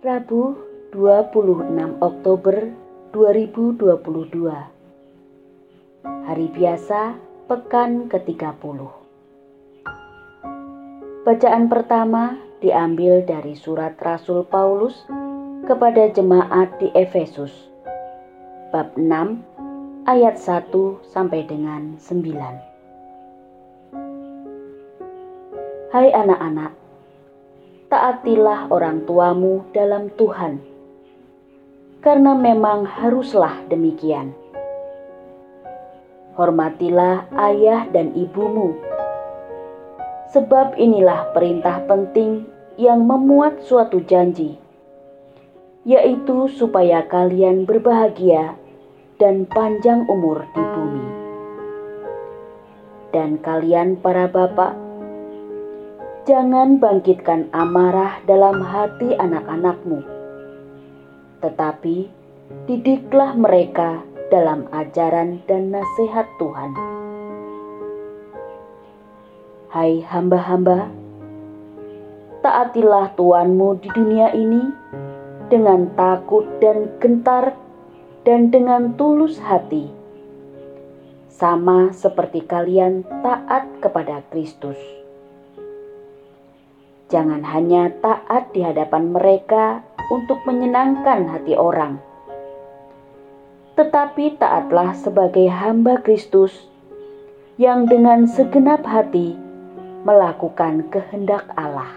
Rabu 26 Oktober 2022 Hari biasa pekan ke-30 Bacaan pertama diambil dari surat Rasul Paulus kepada jemaat di Efesus bab 6 ayat 1 sampai dengan 9 Hai anak-anak taatilah orang tuamu dalam Tuhan, karena memang haruslah demikian. Hormatilah ayah dan ibumu, sebab inilah perintah penting yang memuat suatu janji, yaitu supaya kalian berbahagia dan panjang umur di bumi. Dan kalian, para bapak, Jangan bangkitkan amarah dalam hati anak-anakmu, tetapi didiklah mereka dalam ajaran dan nasihat Tuhan. Hai hamba-hamba, taatilah Tuanmu di dunia ini dengan takut dan gentar dan dengan tulus hati, sama seperti kalian taat kepada Kristus Jangan hanya taat di hadapan mereka untuk menyenangkan hati orang, tetapi taatlah sebagai hamba Kristus yang dengan segenap hati melakukan kehendak Allah.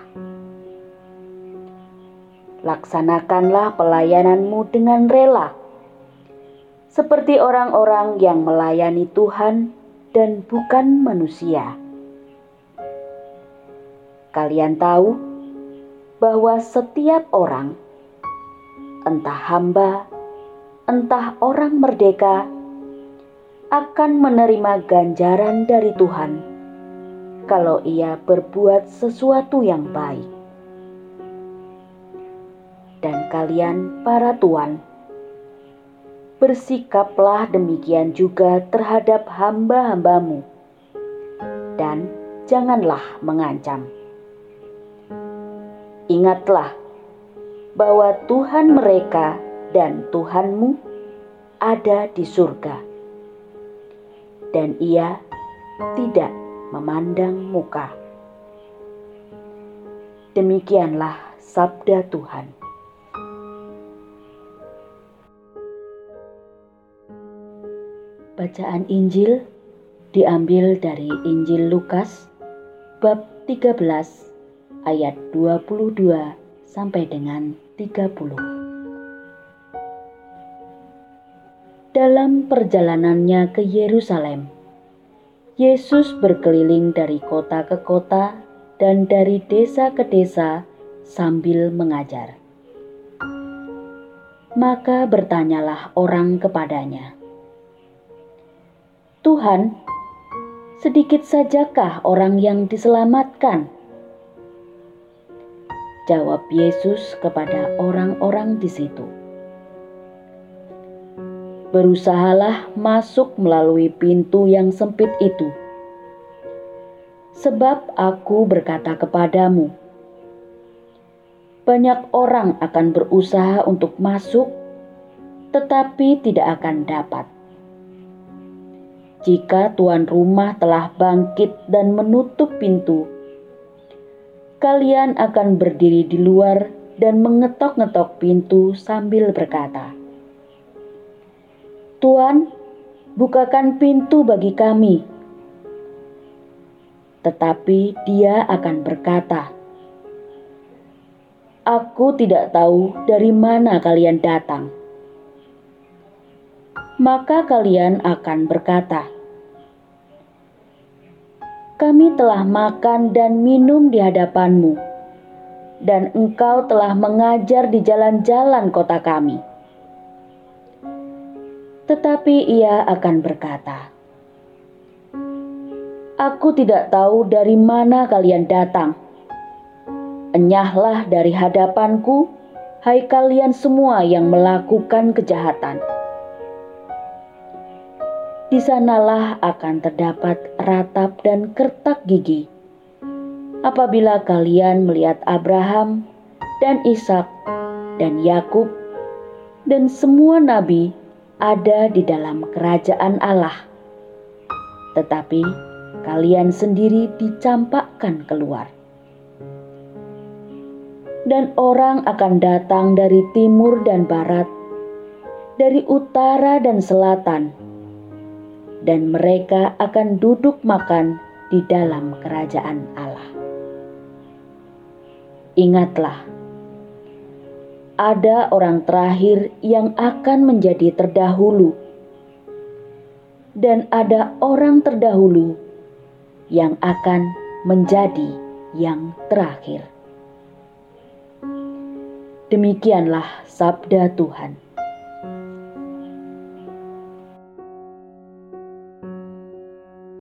Laksanakanlah pelayananmu dengan rela, seperti orang-orang yang melayani Tuhan dan bukan manusia Kalian tahu bahwa setiap orang, entah hamba, entah orang merdeka, akan menerima ganjaran dari Tuhan kalau ia berbuat sesuatu yang baik. Dan kalian, para tuan, bersikaplah demikian juga terhadap hamba-hambamu, dan janganlah mengancam. Ingatlah bahwa Tuhan mereka dan Tuhanmu ada di surga, dan Ia tidak memandang muka. Demikianlah sabda Tuhan. Bacaan Injil diambil dari Injil Lukas bab 13 ayat 22 sampai dengan 30. Dalam perjalanannya ke Yerusalem, Yesus berkeliling dari kota ke kota dan dari desa ke desa sambil mengajar. Maka bertanyalah orang kepadanya, "Tuhan, sedikit sajakah orang yang diselamatkan?" Jawab Yesus kepada orang-orang di situ. Berusahalah masuk melalui pintu yang sempit itu. Sebab aku berkata kepadamu, banyak orang akan berusaha untuk masuk, tetapi tidak akan dapat. Jika tuan rumah telah bangkit dan menutup pintu, kalian akan berdiri di luar dan mengetok-ngetok pintu sambil berkata, "Tuan, bukakan pintu bagi kami." Tetapi dia akan berkata, "Aku tidak tahu dari mana kalian datang." Maka kalian akan berkata, kami telah makan dan minum di hadapanmu, dan engkau telah mengajar di jalan-jalan kota kami. Tetapi ia akan berkata, Aku tidak tahu dari mana kalian datang. Enyahlah dari hadapanku, hai kalian semua yang melakukan kejahatan di sanalah akan terdapat ratap dan kertak gigi. Apabila kalian melihat Abraham dan Ishak dan Yakub dan semua nabi ada di dalam kerajaan Allah. Tetapi kalian sendiri dicampakkan keluar. Dan orang akan datang dari timur dan barat, dari utara dan selatan, dan mereka akan duduk makan di dalam kerajaan Allah. Ingatlah, ada orang terakhir yang akan menjadi terdahulu, dan ada orang terdahulu yang akan menjadi yang terakhir. Demikianlah sabda Tuhan.